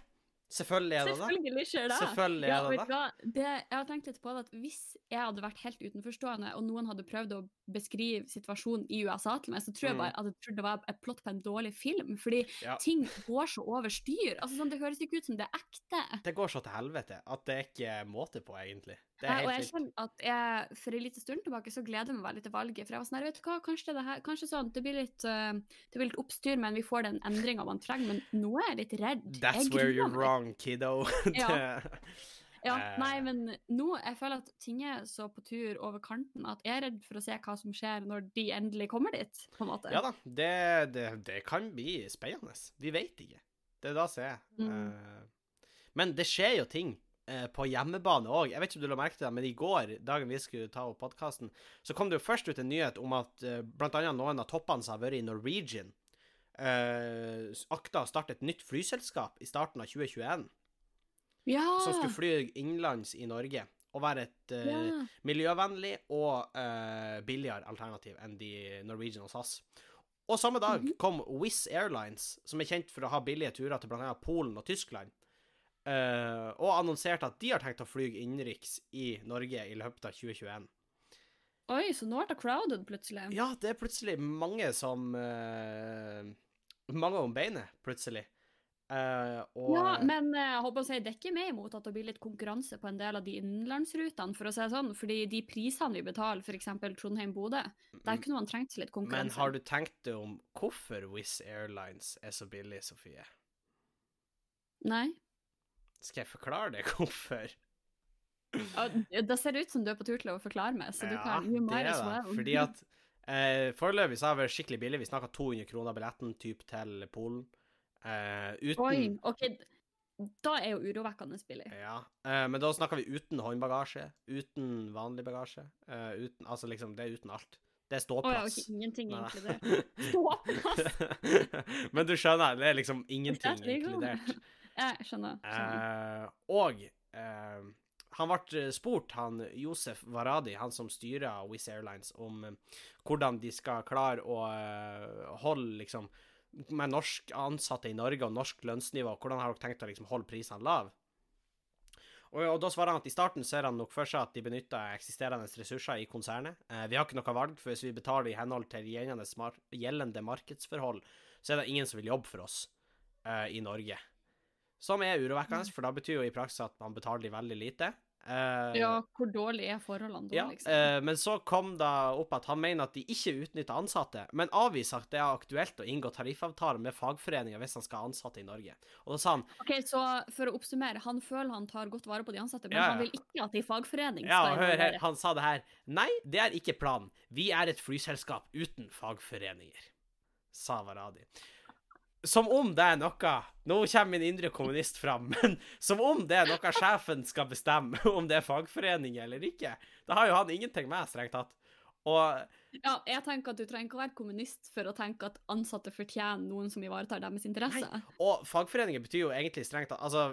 selvfølgelig er det det. Selvfølgelig skjer det. Selvfølgelig er det vet du det. Jeg har tenkt litt på det at hvis jeg hadde vært helt utenforstående, og noen hadde prøvd å beskrive situasjonen i USA til meg, så tror jeg Mm. bare at jeg trodde det var et plott på en dårlig film. Fordi Ja. ting går så over styr. Altså, sånn, det høres ikke ut som det er ekte. Det går så til helvete at det er ikke måte på, egentlig. Er og jeg kjenner at jeg for en liten stund tilbake så gleder jeg meg veldig til valget. For jeg var sånn her, vet du hva, kanskje det, er her, kanskje sånn, det blir litt, uh, det blir litt oppstyr, men vi får den endringa man trenger. Men nå er jeg litt redd. That's jeg where you're wrong, kiddo. (laughs) Ja. Ja, Eh. nei, men nå jeg føler at ting er så på tur over kanten at jeg er redd for å se hva som skjer når de endelig kommer dit, på en måte. Ja da, det, det, det kan bli spennende. Vi vet ikke. Det er da som er. Mm. Uh, men det skjer jo ting eh, på hjemmebane òg. Jeg vet ikke om du la merke til det, men i går, dagen vi skulle ta opp podkasten, så kom det jo først ut en nyhet om at uh, blant annet noen av toppene som har vært i Norwegian, uh, akta å starte et nytt flyselskap i starten av 2021, Ja! som skulle fly innenlands i Norge. Og være et eh, ja. miljøvennlig og eh, billigere alternativ enn de Norwegian og SAS. Og samme dag Mhm. kom Wizz Airlines, som er kjent for å ha billige turer til bl.a. Polen og Tyskland, eh, og annonserte at de har tenkt å fly innenriks i Norge i løpet av 2021. Oi, så nå ble det crowded plutselig. Ja, det er plutselig mange som uh, mange om beinet, plutselig. Uh, og Ja, men jeg håper å si, det er ikke meg imot at det blir litt konkurranse på en del av de innenlandsrutene, for å si det sånn. Fordi de prisene vi betaler, f.eks. Trondheim-Bodø, der kunne man trengt seg litt Men har du tenkt deg om hvorfor Wizz Airlines er så billig, Sofie? Nei? Skal jeg forklare deg hvorfor? Ja, Det ser ut som du er på tur til å forklare meg, så du kan jo mer det er det. Fordi at eh, foreløpig så har det vært skikkelig billig. Vi snakka 200 kroner billetten typ til Polen. Eh, uten Oi, OK. Da er jo urovekkende billig. Ja, eh, men da snakker vi uten håndbagasje, uten vanlig bagasje. eh, uten, altså liksom, det er uten alt. Det er Å ja, ståplass. ingenting Nei. inkludert. Ståplass! (laughs) men du skjønner, det er liksom ingenting inkludert. Jeg skjønner. Eh, og eh, han ble spurt, han Josef Varadi, han som styrer Wizz Airlines, om eh, hvordan de skal klare å eh, holde liksom med norsk ansatte i Norge og norsk lønnsnivå, hvordan har dere tenkt å liksom holde prisene lave? Og, og da svarer han at i starten ser han nok for seg at de benytter eksisterende ressurser i konsernet. Eh, vi har ikke noe valg, for hvis vi betaler i henhold til gjeldende, mar gjeldende markedsforhold, så er det ingen som vil jobbe for oss eh, i Norge. Som er urovekkende, for da betyr jo i praksis at man betaler de veldig lite. Uh, Ja, hvor dårlig er forholdene da, ja, liksom? Uh, men så kom det opp at han mener at de ikke utnytter ansatte, men avviser at det er aktuelt å inngå tariffavtale med fagforeninger hvis han skal ha ansatte i Norge. Og da sa han Ok, Så for å oppsummere, han føler han tar godt vare på de ansatte, men Ja, ja. han vil ikke at de fagforening Ja, hør her, han sa det her. Nei, det er ikke planen. Vi er et flyselskap uten fagforeninger, sa Varadi. Som om det er noe Nå kommer min indre kommunist fram, (laughs) men som om det er noe sjefen skal bestemme, (laughs) om det er fagforening eller ikke. Da har jo han ingenting med, strengt tatt. Og Ja, jeg tenker at Du trenger ikke å være kommunist for å tenke at ansatte fortjener noen som ivaretar deres interesser. Og fagforeninger betyr jo egentlig strengt tatt Altså,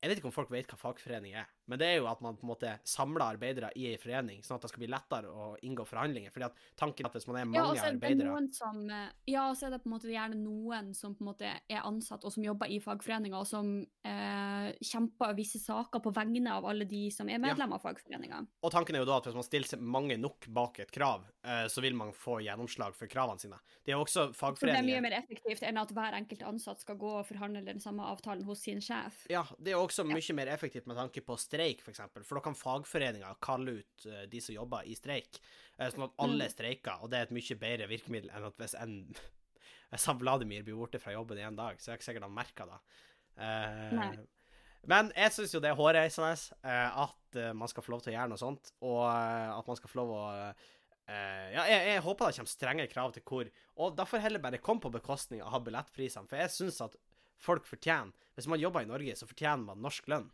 jeg vet ikke om folk vet hva fagforening er, men det er jo at man på en måte samler arbeidere i ei forening, sånn at det skal bli lettere å inngå forhandlinger. Fordi at tanken er at hvis man er Ja, mange og så er det arbeidere som eh, Ja, og så er det på en måte gjerne noen som på en måte er ansatt og som jobber i fagforeninger, og som eh, kjemper visse saker på vegne av alle de som er medlemmer av fagforeninger. Og tanken er jo da at hvis man stiller mange nok bak et krav, eh, så vil man få gjennomslag for kravene sine. Det er jo også Så det er mye mer effektivt enn at hver enkelt ansatt skal gå og forhandle den samme avtalen hos sin sjef. Ja, det er også mye mer effektivt med tanke på streik, f.eks. For, eksempel. for da kan fagforeninger kalle ut eh, de som jobber i streik, eh, sånn at alle Mm. streiker, og det er et mye bedre virkemiddel enn at hvis en (laughs) Hvis han Vladimir blir borte fra jobben i en dag, så er det ikke sikkert han merker det. Eh, men jeg syns jo det er hårreisende eh, at man skal få lov til å gjøre noe sånt, og at man skal få lov å eh, Ja, jeg, jeg håper det kommer strenge krav til hvor Og da får heller bare komme på bekostning av billettprisene, for jeg syns at folk fortjener Hvis man jobber i Norge, så fortjener man norsk lønn.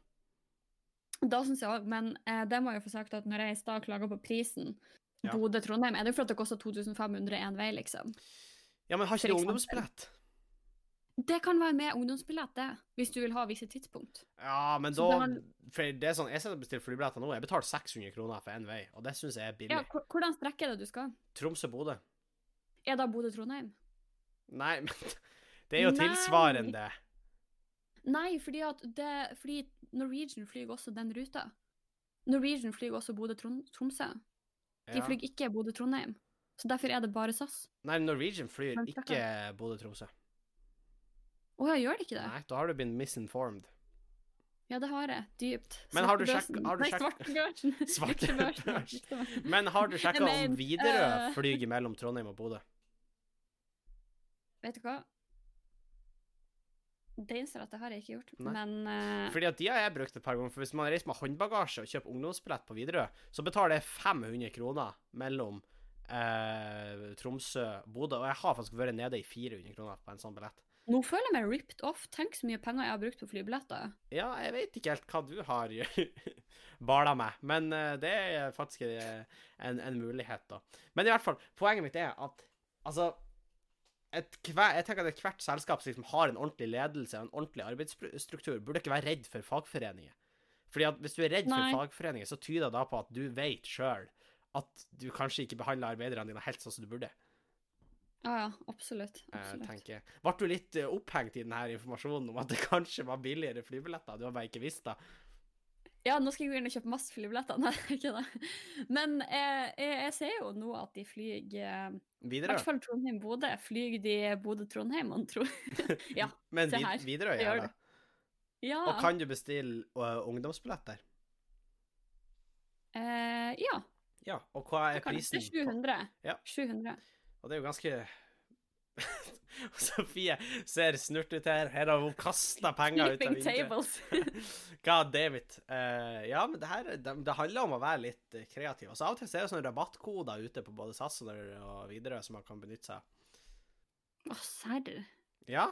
Da synes jeg men eh, det må jeg få sagt at når jeg i stad klaga på prisen Ja. Bodø-Trondheim, er det jo for at det koster 2500 én vei, liksom. Ja, men har ikke de ungdomsbillett? Det kan være med ungdomsbillett, det, hvis du vil ha visse tidspunkt. Ja, men Så da har- For det er sånn, jeg bestiller flybilletter nå. Jeg betaler 600 kroner for én vei, og det syns jeg er billig. Ja, hvordan strekk er det du skal? Tromsø-Bodø. Er da Bodø-Trondheim? Nei, (laughs) men det er jo Nei. tilsvarende. Nei, fordi at det Fordi Norwegian flyr også den ruta. Norwegian flyr også Bodø-Tromsø. De flyr ikke Bodø-Trondheim. Så derfor er det bare SAS. Nei, Norwegian flyr ikke Bodø-Tromsø. Å ja, gjør de ikke det? Nei, da har du blitt misinformed. Ja, det har jeg. Dypt. Men har du Svartebørsen. sjekk- har du Nei, sjekk- svartebørsen. (laughs) Men har du sjekka om Widerøe eh, flyr mellom Trondheim og Bodø? Vet du hva? Det innser at det har jeg ikke gjort, Nei. men uh... Fordi at de har jeg brukt et par ganger. For hvis man reiser med håndbagasje og kjøper ungdomsbillett på Widerøe, så betaler jeg 500 kroner mellom uh, Tromsø og Bodø. Og jeg har faktisk vært nede i 400 kroner på en sånn billett. nå føler jeg meg ripped off. Tenk så mye penger jeg har brukt på flybilletter. Ja, jeg vet ikke helt hva du har (laughs) bala med, men uh, det er faktisk en, en mulighet, da. Men i hvert fall, poenget mitt er at altså hver, jeg tenker at Ethvert selskap som liksom har en ordentlig ledelse og en ordentlig arbeidsstruktur, burde ikke være redd for fagforeninger. Fordi at Hvis du er redd Nei. for fagforeninger, så tyder det da på at du vet sjøl at du kanskje ikke behandler arbeiderne dine helt sånn som du burde. Ja, ja, absolutt. Eh, absolutt. Eh. Ble du litt eh, opphengt i denne informasjonen om at det kanskje var billigere flybilletter? Du har bare ikke visst det? Ja, nå skal jeg gå inn og kjøpe masse flybilletter. (laughs) Nei, ikke det. Men jeg, jeg, jeg ser jo nå at de flyr eh, I hvert fall Trondheim-Bodø. Flyr de Bodø-Trondheim, mon tro? (laughs) ja. Men se her. Widerøe gjør det. ja. Og kan du bestille uh, ungdomsbilletter? Eh, ja. Ja. Og hva er prisen? Det er 700. Ja. 700. Og det er jo ganske (laughs) Sofie ser snurt ut her. Her har hun kasta penger ut av vinduet. tables. (laughs) God David. it. Eh, ja, men det her det, det handler om å være litt kreativ. kreativ. Altså, av og til så er det sånne rabattkoder ute på både SAS og videre, Widerøe som man kan benytte seg av. Å, serr. Ja.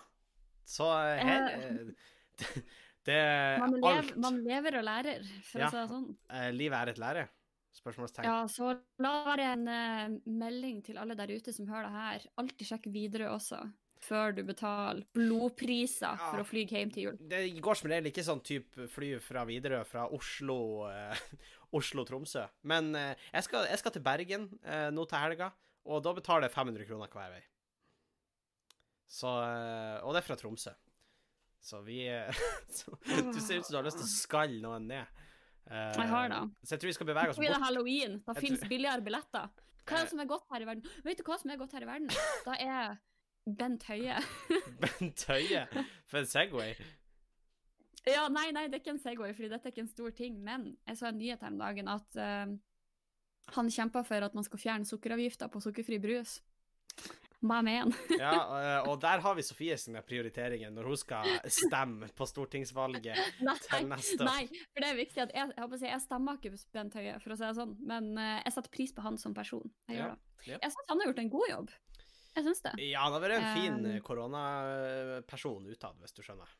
Så eh, her uh, (laughs) det, er Man, Alt. lever- man lever og lærer, for Ja. å si det sånn. Uh, livet er et lære? Spørsmålstegn. Ja, så la det være en uh, melding til alle der ute som hører det her. Alltid sjekk videre også, før du betaler blodpriser Ja. for å fly hjem til jul. Det går som regel ikke sånn type fly fra Widerøe fra Oslo eh, (laughs) Oslo-Tromsø. Men eh, jeg, skal, jeg skal til Bergen nå til helga, og da betaler jeg 500 kroner hver vei. Så Og det er fra Tromsø. Så vi (laughs) så, Du ser ut som du har lyst til å skalle noen ned. Eh, Jeg har det. Så jeg tror vi skal bevege oss Fordi det er bort. halloween, da Jeg finnes tror- billigere billetter. Hva er Eh. det som er godt her i verden? Vet du hva som er godt her i verden? Da er Bent Høie. (laughs) Bent Høie for en Segway. Ja, nei, nei, det er ikke en Segway, fordi dette er ikke en stor ting, men jeg så en nyhet her om dagen at uh, han kjempa for at man skal fjerne sukkeravgifta på sukkerfri brus. Mener han? (laughs) Ja, eh, og der har vi Sofie sine prioriteringer når hun skal stemme på stortingsvalget (laughs) til neste år. nei, for det er viktig at jeg, jeg, si, jeg stemmer ikke på Bent Høie, for å si det sånn, men eh, jeg setter pris på han som person. Jeg Ja, ja. Jeg syns han har gjort en god jobb. Jeg syns det. Ja, han har vært en fin Um, koronaperson utad, hvis du skjønner.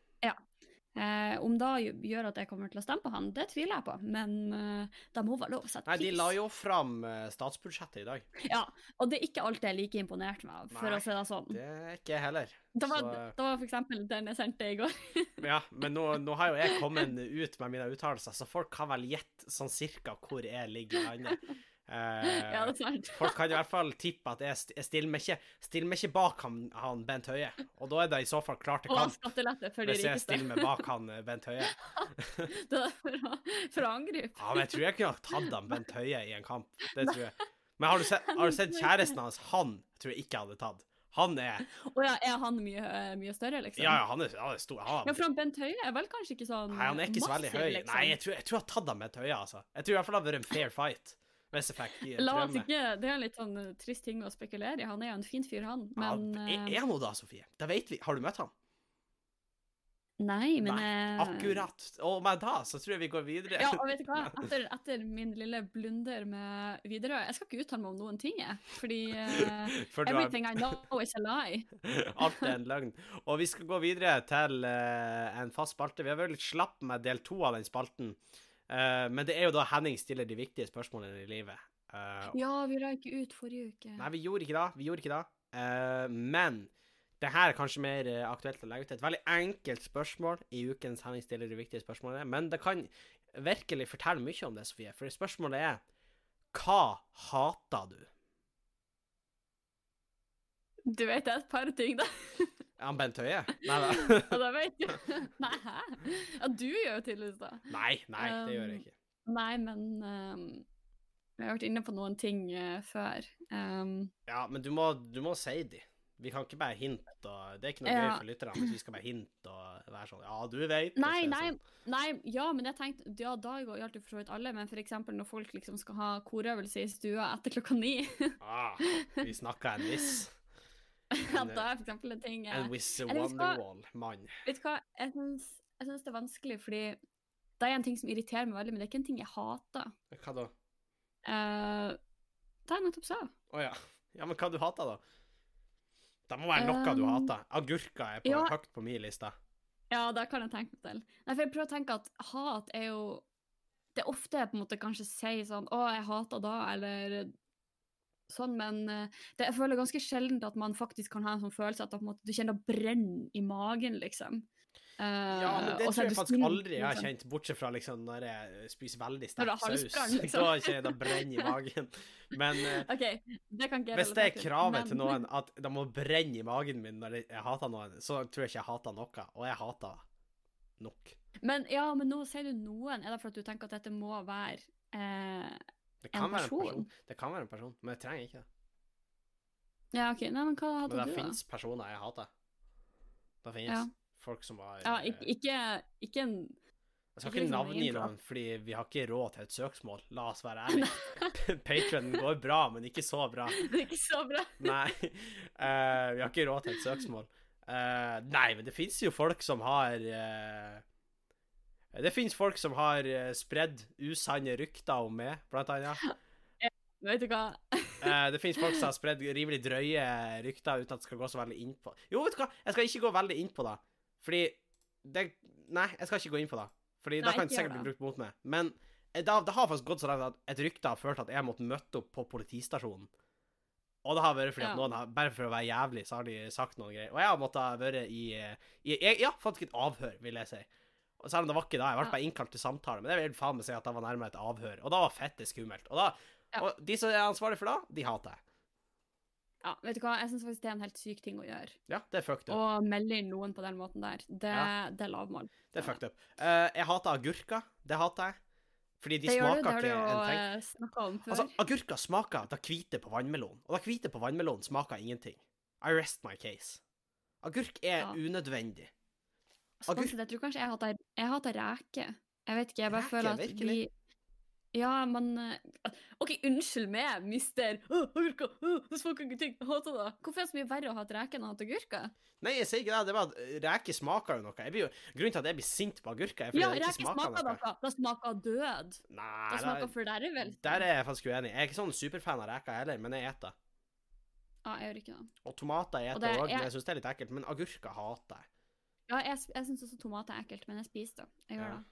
Eh, om det gjør at jeg kommer til å stemme på han, det tviler jeg på, men eh, det må være lov å sette Nei, de la jo fram eh, statsbudsjettet i dag. (laughs) Ja, og det er ikke alt jeg er like imponert med, for Nei, å si det sånn. Det er ikke jeg heller. Det var, så- det var for eksempel den jeg sendte i går. (laughs) Ja, men nå, nå har jo jeg kommet ut med mine uttalelser, så folk kan vel gjette sånn cirka hvor jeg ligger i landet. Eh, ja, det er sant. Folk kan i hvert fall tippe at jeg, jeg stiller, meg ikke, stiller meg ikke bak han, han Bent Høie. Og da er det i så fall klart til Og kamp skattelette for de hvis jeg stiller meg bak han eh, Bent Høie. (laughs) Det er for for å angripe. Ja, men jeg tror jeg kunne ha tatt han Bent Høie i en kamp. Det tror jeg. Men har du sett, har du sett kjæresten hans? Han tror jeg ikke hadde tatt. Han er Å ja, er han mye, mye større, liksom? Ja, ja, han er, han er stor. Han, Ja, for han Bent Høie er vel kanskje ikke sånn nei, han er ikke så veldig høy. liksom. Nei, jeg tror jeg, tror jeg har tatt han Bent Høie, altså. Jeg tror i hvert fall det hadde vært en fair fight. Hvis Effect eh, La oss ikke, Det er en litt sånn eh, trist ting å spekulere i. Han er jo en fin fyr, han. Men ja, er, eh, han noe da, Sofie? Det vet vi. Har du møtt han? Nei, men Nei, Akkurat. Og med da så tror jeg vi går videre. Ja, og vet du hva? (laughs) Etter, etter min lille blunder med Widerøe Jeg skal ikke uttale meg om noen ting, jeg. Fordi uh, (laughs) For har everything I know is a lie. (laughs) Alt er en løgn. Og vi skal gå videre til uh, en fast spalte. Vi har vært litt slapp med del to av den spalten. Eh, men det er jo da Henning stiller de viktige spørsmålene i livet. Uh, Ja, vi ikke ut forrige uke. Nei, vi gjorde ikke det. Vi gjorde ikke det. Uh, men det her er kanskje mer eh, aktuelt å legge ut. Et veldig enkelt spørsmål i ukens Henning stiller de viktige spørsmålene. Men det kan virkelig fortelle mye om det, Sofie. For spørsmålet er Hva hater du? Du vet det er et par ting, da. (laughs) Er han Bent Høie? Nei da. (laughs) ja, det vet jeg. (laughs) Nei, hæ? Ja, du gjør jo tydeligvis det. Nei, nei, det gjør jeg ikke. Nei, men um, Vi har vært inne på noen ting uh, før. Um, Ja, men du må, du må si de. Vi kan ikke bare hinte og Det er ikke noe Ja. gøy for lytterne hvis vi skal bare hinte og være sånn Ja, du vet. Nei, nei, Sånn. nei, ja, men jeg tenkte Ja, da gjaldt det for så vidt alle, men eksempel når folk liksom skal ha korøvelse i stua etter klokka ni, Ah, vi snakka en viss. (laughs) (laughs) ja, da er for eksempel en ting En eh, skal- Wonderwall-mann. Vet du hva, jeg syns, jeg syns det er vanskelig, fordi det er en ting som irriterer meg veldig, men det er ikke en ting jeg hater. Hva da? Uh, det jeg nettopp sa. Å ja. Ja, men hva du hater, da? Det må være noe du Um, hater. Agurker er på, ja. høyt på min liste. Ja, det kan jeg tenke meg til. Nei, for jeg prøver å tenke at hat er jo Det er ofte jeg på en måte kanskje sier sånn 'Å, jeg hater da', eller sånn, men eh, det, jeg føler ganske sjelden at man faktisk kan ha en sånn følelse at måte, du kjenner det brenne i magen, liksom. Eh, Ja, men det tror jeg faktisk aldri jeg har liksom. kjent, bortsett fra liksom når jeg spiser veldig sterk saus. (laughs) liksom. Da kjenner jeg det brenner i magen. Men (laughs) okay, det hvis det er kravet men- til noen (laughs) at det må brenne i magen min når jeg hater noen, så tror jeg ikke jeg hater noe. Og jeg hater nok. Men ja, men nå sier du noen. Er det for at du tenker at dette må være eh, Det kan En være en person. Det kan være en person, men jeg trenger ikke det. Ja, OK. Nei, men hva Men hadde det du, da? finnes personer jeg hater. Det finnes Ja. folk som har Ja, eh, ikke, ikke, en Jeg skal ikke ikke liksom navngi noen, fordi vi har ikke råd til et søksmål. La oss være (laughs) ærlige. (laughs) Patrion går bra, men ikke så bra. (laughs) Det er ikke så bra. Nei, Uh, vi har ikke råd til et søksmål. Uh, nei, men det fins jo folk som har eh, Det fins folk som har uh, spredd usanne rykter om meg, blant annet. (laughs) Vet du hva? (laughs) Eh, det fins folk som har spredd rimelig drøye rykter uten at det skal gå så veldig inn på Jo, vet du hva, jeg skal ikke gå veldig inn på det. Fordi det Nei, jeg skal ikke gå inn på det. Fordi da kan det sikkert bli brukt mot meg. Men eh, det har, det har faktisk gått så langt at et rykte har ført at jeg måtte møte opp på politistasjonen. Og det har vært fordi at Ja. noen har, bare for å være jævlig, så har de sagt noen greier. Og jeg har måttet være i, eh, i jeg, Ja, faktisk et avhør, vil jeg si. Og selv om det var ikke da, jeg ble bare innkalt til samtale, men det vil faen meg si at det var nærmere et avhør. Og da var fette skummelt. Og, da, Ja. og de som er ansvarlige for det, de hater jeg. Ja, vet du hva? Jeg syns faktisk det er en helt syk ting å gjøre. Ja, det er fucked up. Å melde inn noen på den måten der, det, Ja. det er lavmål. Det er fucked up. Uh, jeg hater agurker. Det hater jeg. Fordi de det gjør du, det har du jo en eh, snakka om før. Altså, agurker smaker da hvite på vannmelon. Og da hvite på vannmelon smaker ingenting. I rest my case. Agurk er Ja. unødvendig. Sånn sett, jeg tror kanskje jeg hater, jeg hater reker. Jeg vet ikke, jeg bare reke, føler at virkelig? vi Ja, men OK, unnskyld meg, mister Agurka! Åh, det smaker ingenting! Jeg hater det! Hvorfor er det så mye verre å hate reke enn å hate agurker? Nei, jeg sier ikke det. Det var at reke reker smaker jo noe. Jo, grunnen til at jeg blir sint på agurker, er fordi Ja, det ikke smaker, smaker noe. noe! Det smaker død! Nei, Det smaker der, fordervelse. der er jeg faktisk uenig. Jeg er ikke sånn superfan av reker heller, men jeg eter. Ja, jeg gjør ikke det. Og tomater eter òg, er- men jeg syns det er litt ekkelt. Men agurker hater jeg. Ja, jeg, jeg syns også tomat er ekkelt, men jeg spiser det. Jeg gjør Ja. det.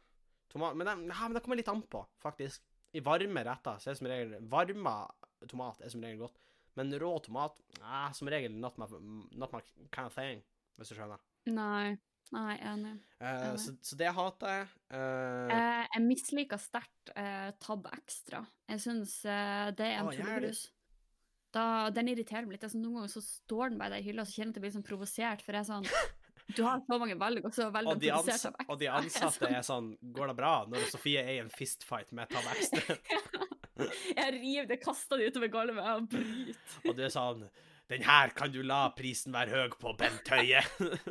Tomat, men, det, ja, men det kommer litt an på, faktisk. I varme retter så er det som regel Varma tomat er som regel godt. Men rå tomat eh, som regel not my, not my kind of thing, hvis du skjønner. Nei. Nei, enig. enig. Enig. så, så det hater jeg. Uh... Uh, jeg misliker sterkt eh, Tab Extra. Jeg syns eh, det er en du? tullebrus. Den irriterer meg litt. Altså, noen ganger så står den bare der i hylla, så kjenner jeg at jeg blir sånn provosert, for jeg er sånn (laughs) Du har så mange valg, og så velger og, produsert Tab Extra. og de ansatte er (laughs) sånn Går det bra? Når Sofie er i en fistfight med Tab Extra. (laughs) Jeg river det, kaster det utover gulvet og bryter. og du er sånn Den her kan du la prisen være høy på, Bent Høie.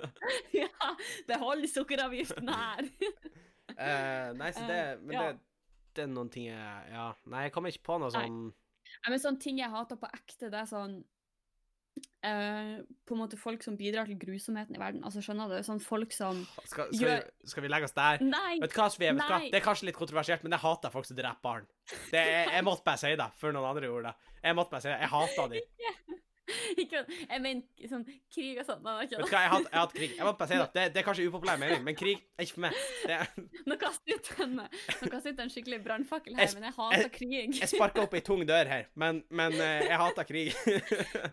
(laughs) ja, behold sukkeravgiften her. uh, nei, så det Men Ja. det, det er noen ting jeg Ja. Nei, jeg kommer ikke på noe sånn Nei, men sånne ting jeg hater på ekte, det er sånn eh, På en måte folk som bidrar til grusomheten i verden. Altså, skjønner du? Sånn folk som Skal, skal, Gjør- vi, skal vi legge oss der? Nei! Vet du hva, Sofie? Nei. Det er kanskje litt kontroversielt, men jeg hater folk som dreper barn. Det jeg, jeg måtte bare si det, før noen andre gjorde det. Jeg måtte bare si det. Jeg hater dem. (laughs) Ikke, jeg mener sånn krig og sånn. Er Vet du hva, jeg jeg hater krig. Jeg må bare si det. Det, det er kanskje upopulær mening, men krig er ikke for meg. Det, det. (laughs) Nå kaster jeg ut en, nå kaster ut en skikkelig brannfakkel her, jeg, men jeg hater jeg- krig. jeg sparker opp ei tung dør her, men, men eh, jeg hater krig.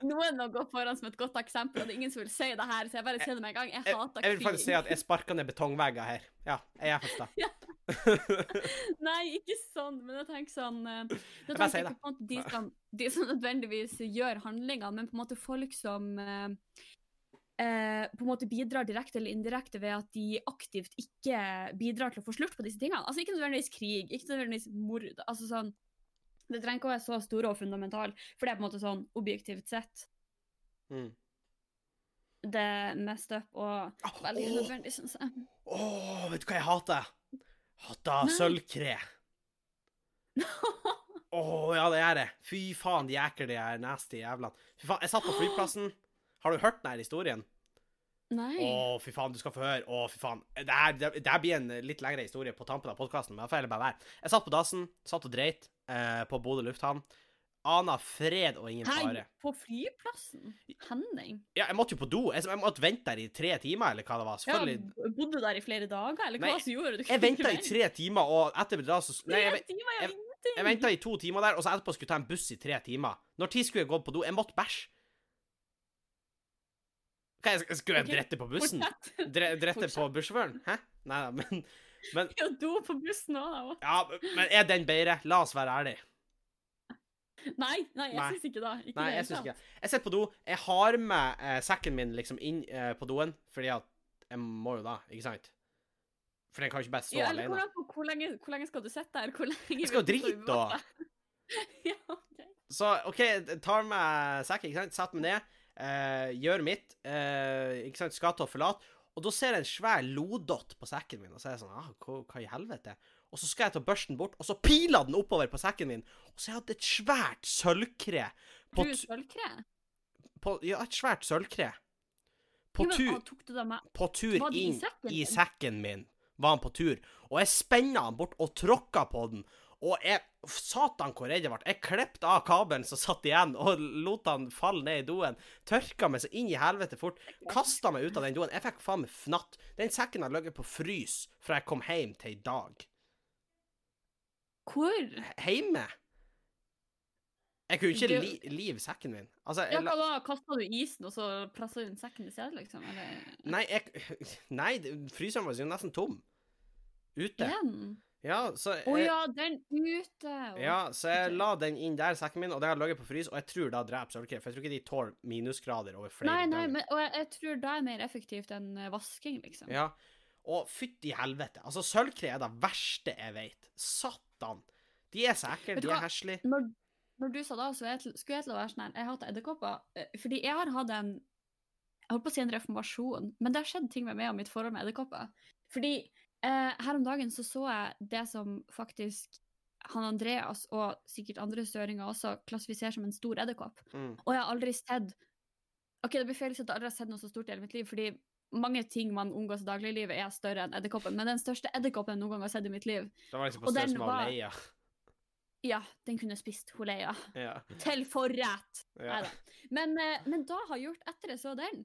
Noen må gå foran som et godt eksempel, og det er ingen som vil si det her, så jeg bare sier det med en gang. Jeg hater krig. jeg vil faktisk si at jeg sparker ned betongvegger her. Ja, jeg er faktisk (laughs) det. (laughs) Nei, ikke sånn, men jeg tenker sånn (laughs) Jeg, Nå bare tenker si på de som, de som nødvendigvis gjør handlinger, men på en måte folk som eh, eh, på en måte bidrar direkte eller indirekte ved at de aktivt ikke bidrar til å få slutt på disse tingene. Altså Ikke nødvendigvis krig, ikke nødvendigvis mord. altså sånn, Det trenger ikke å være så store og fundamentale, for det er på en måte sånn objektivt sett Mm. det messed up og veldig oh, nødvendig, syns jeg. Åh, vet du hva jeg hater? Hater sølvkre. Å (laughs) Åh, ja, det er det. Fy faen, de ekle, de her nasty jævlene. Fy faen, jeg satt på flyplassen. Har du hørt denne historien? Nei. Å, fy faen, du skal få høre. Å, fy faen. Det her, det, det her blir en litt lengre historie på tampen av podkasten, men jeg får heller bare være. Jeg satt på dassen, satt og dreit eh, på Bodø lufthavn. Ana fred og ingen Hei, fare. på flyplassen? Henning? Ja, jeg måtte jo på do. Jeg, jeg måtte vente der i tre timer, eller hva det var. Selvfølgelig. Ja, bodde du der i flere dager, eller Nei, hva som gjorde du? Jeg (laughs) venta i tre timer, og etter da så Nei, jeg, jo jeg- Jeg venta i to timer der, og så etterpå skulle jeg ta en buss i tre timer. Når tid skulle jeg gått på do? Jeg måtte bæsje. Hva, jeg, skulle jeg drette på bussen? Dre, drette på bussjåføren? Hæ? Nei da, men, men (laughs) Ja, do på bussen òg, da. Ja, men er den bedre? La oss være ærlige. Nei, nei, jeg syns ikke det. Ikke Nei, jeg syns ikke det. Jeg sitter på do. Jeg har med eh, sekken min liksom inn eh, på doen, fordi at jeg må jo da, ikke sant? For den kan jo ikke bare stå Ja, eller alene. hvordan, hvor, lenge, hvor lenge skal du sitte der? Hvor lenge Jeg skal jo drite, da. (laughs) ja, okay. Så OK, tar med sekken, ikke sant, setter meg ned, eh, gjør mitt, eh, ikke sant, skal til å forlate, og da ser jeg en svær lodott på sekken min, og så er jeg sånn ah, hva, hva i helvete? Og så skal jeg ta børsten bort, og så piler den oppover på sekken min, og så har jeg hatt et svært sølvkre på, Du sølvkre? på Ja, et svært sølvkre. På Jo, men, tur ah, med på tur inn sekken i sekken min, var han på tur, og jeg spenna han bort og tråkka på den, og jeg Satan, hvor redd jeg ble. Jeg klippet av kabelen som satt igjen, og lot han falle ned i doen. Tørka meg så inn i helvete fort. Kasta meg ut av den doen. Jeg fikk faen meg fnatt. Den sekken har ligget på frys fra jeg kom hjem til i dag. Hvor? Heime. Jeg kunne ikke Du- li live sekken min. Altså, Ja, hva da? Kasta du isen, og så pressa du inn sekken i stedet, liksom? Eller Nei, jeg (laughs) Nei, fryseren var jo nesten tom. Ute. igjen? Ja, så Å jeg, ja, den ute! Å. Ja, så jeg la den inn der, sekken min, og den har ligget på frys, og jeg tror da dreper sølvkreft. for jeg tror ikke de tåler minusgrader over flere Nei, nei, døgn. men, og jeg, jeg tror det er mer effektivt enn eh, vasking, liksom. Ja, og fytti helvete. Altså, sølvkre er det verste jeg vet. Satan. De er så ekle, de er heslige. Når, når du sa da, så jeg til, skulle jeg til å være sånn her Jeg hater edderkopper. eh, Fordi jeg har hatt en Jeg holdt på å si en reformasjon, men det har skjedd ting med meg og mitt forhold med edderkopper. Fordi eh, her om dagen så så jeg det som faktisk han Andreas og sikkert andre støringer også klassifiserer som en stor edderkopp. Mm. Og jeg har aldri sett OK, det blir feil å si at jeg aldri har sett noe så stort i hele mitt liv, fordi mange ting man omgås i dagliglivet, er større enn edderkoppen. Men den største edderkoppen jeg noen gang har sett i mitt liv, Den var liksom på størrelse med var- Leia. ja, den kunne spist Leia. Ja. Til forrett! ja. Men, eh, men da har jeg gjort etter jeg så den,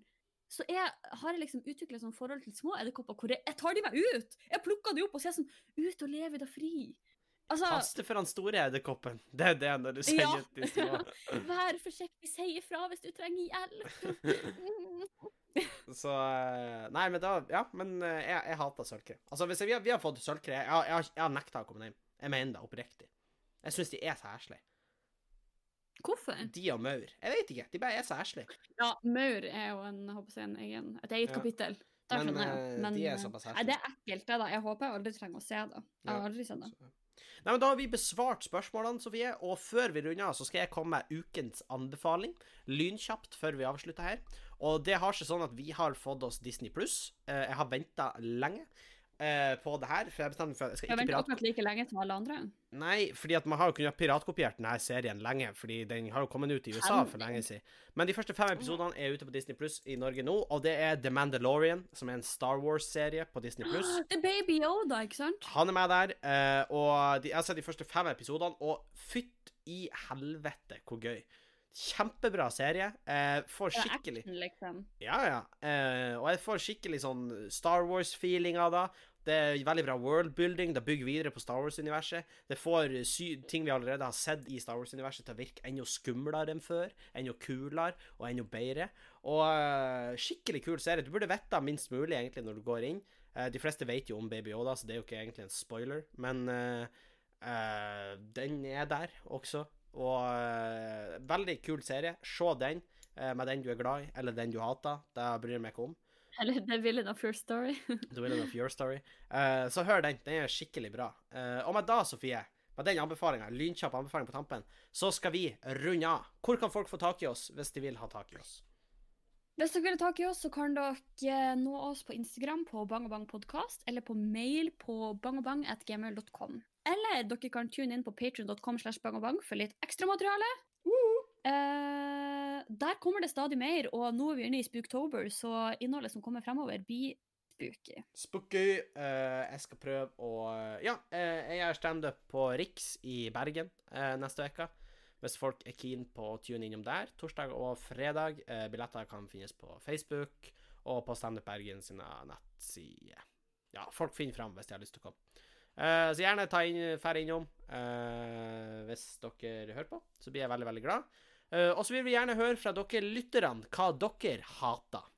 så jeg har jeg liksom utvikla sånn forhold til små edderkopper hvor jeg, jeg tar de meg ut! Jeg plukker de opp og ser sånn Ut og leve det fri! Altså, Kaste for den store edderkoppen. Det er det når du sier Ja. til små. (laughs) vær forsiktig, si ifra hvis du trenger hjelp! (laughs) Så eh, Nei, men da Ja, men eh, jeg, jeg hater sølvkre. Altså, hvis jeg, vi, har, vi har fått sølvkre Jeg, jeg, jeg har nekta å komme hjem. Jeg mener det oppriktig. Jeg syns de er så heslige. Hvorfor? De og maur. Jeg vet ikke. De bare er så heslige. Ja, maur er jo en, håper jeg, en egen, et eget Ja. kapittel. Men, eh, Men de er såpass heslige. det er ekkelt, det, da. Jeg håper jeg aldri trenger å se det. Jeg har aldri sett det. Nei, men Da har vi besvart spørsmålene, Sofie. Og før vi runder så skal jeg komme med ukens anbefaling. Lynkjapt før vi avslutter her. Og det har seg sånn at vi har fått oss Disney pluss. Jeg har venta lenge eh, på det her. For jeg bestemte meg for at jeg skal ikke venter pirat... akkurat like lenge som alle andre. Nei, fordi at man har jo kunnet piratkopiert denne serien lenge, fordi den har jo kommet ut i USA for lenge siden. Men de første fem episodene er ute på Disney Pluss i Norge nå, og det er The Mandalorian, som er en Star Wars-serie på Disney Pluss. Det er Baby Yoda, ikke sant? Han er med der, eh, og de, jeg har sett de første fem episodene, og fytt i helvete hvor gøy. Kjempebra serie. Eh, får skikkelig action, liksom. Ja, ja. Eh, og jeg får skikkelig sånn Star Wars-feeling av det. Det er veldig bra worldbuilding. Det bygger videre på Star Wars-universet. Det får ting vi allerede har sett i Star Wars-universet, til å virke enda skumlere enn før. Enda kulere og enda bedre. Og eh, skikkelig kul serie. Du burde vite minst mulig egentlig når du går inn. Eh, de fleste vet jo om Baby Yoda, så det er jo ikke egentlig en spoiler. Men eh, eh, den er der også. Og uh, veldig kul serie. Se den uh, med den du er glad i, eller den du hater. Det bryr jeg meg ikke om. Eller The Villain of Your Story. The Villain of Your Story. Uh, så hør den. Den er skikkelig bra. Og med da, Sofie, med den anbefalinga, lynkjapp anbefaling på tampen, så skal vi runde av. Hvor kan folk få tak i oss hvis de vil ha tak i oss? Hvis dere vil ha tak i oss, så kan dere nå oss på Instagram på Bang og Bang podcast, eller på mail på bangobang.gmail.com. Eller dere kan tune inn på patreon.com for litt ekstramateriale. Uh, der kommer det stadig mer, og nå er vi inne i Spooktober, så innholdet som kommer fremover, blir spooky. Spooky. eh, jeg skal prøve å Ja, eh, jeg gjør standup på Riks i Bergen eh, neste uke. Hvis folk er keen på å tune innom der. Torsdag og fredag. Eh, billetter kan finnes på Facebook og på Standup Bergen sine nettsider. Ja, folk finner fram hvis de har lyst til å komme. Eh, så gjerne ta inn, fær innom uh, hvis dere hører på. Så blir jeg veldig, veldig glad. Uh, og så vil vi gjerne høre fra dere lytterne hva dere hater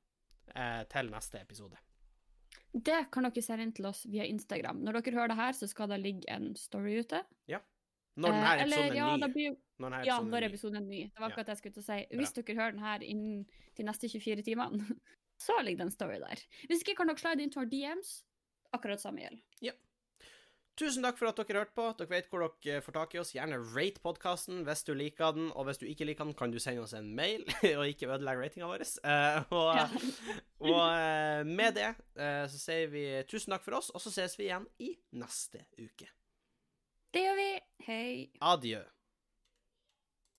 til neste episode. Det kan dere sende inn til oss via Instagram. Når dere hører det her, så skal det ligge en story ute. Ja. Når denne episoden ja, er ny. blir, Når ja, når episoden er ny. Det var akkurat det jeg skulle til å si. Hvis dere hører den her innen de neste 24 timene, (laughs) så ligger det en story der. Hvis ikke kan dere slide inn til våre DMs. akkurat samme gjelder. Tusen takk for at dere hørte på. Dere vet hvor dere får tak i oss. Gjerne rate podkasten hvis du liker den, og hvis du ikke liker den, kan du sende oss en mail (laughs) og ikke ødelegge ratinga vår. Eh, og (laughs) og eh, med det eh, så sier vi tusen takk for oss, og så ses vi igjen i neste uke. Det gjør vi. Hei. Adjø.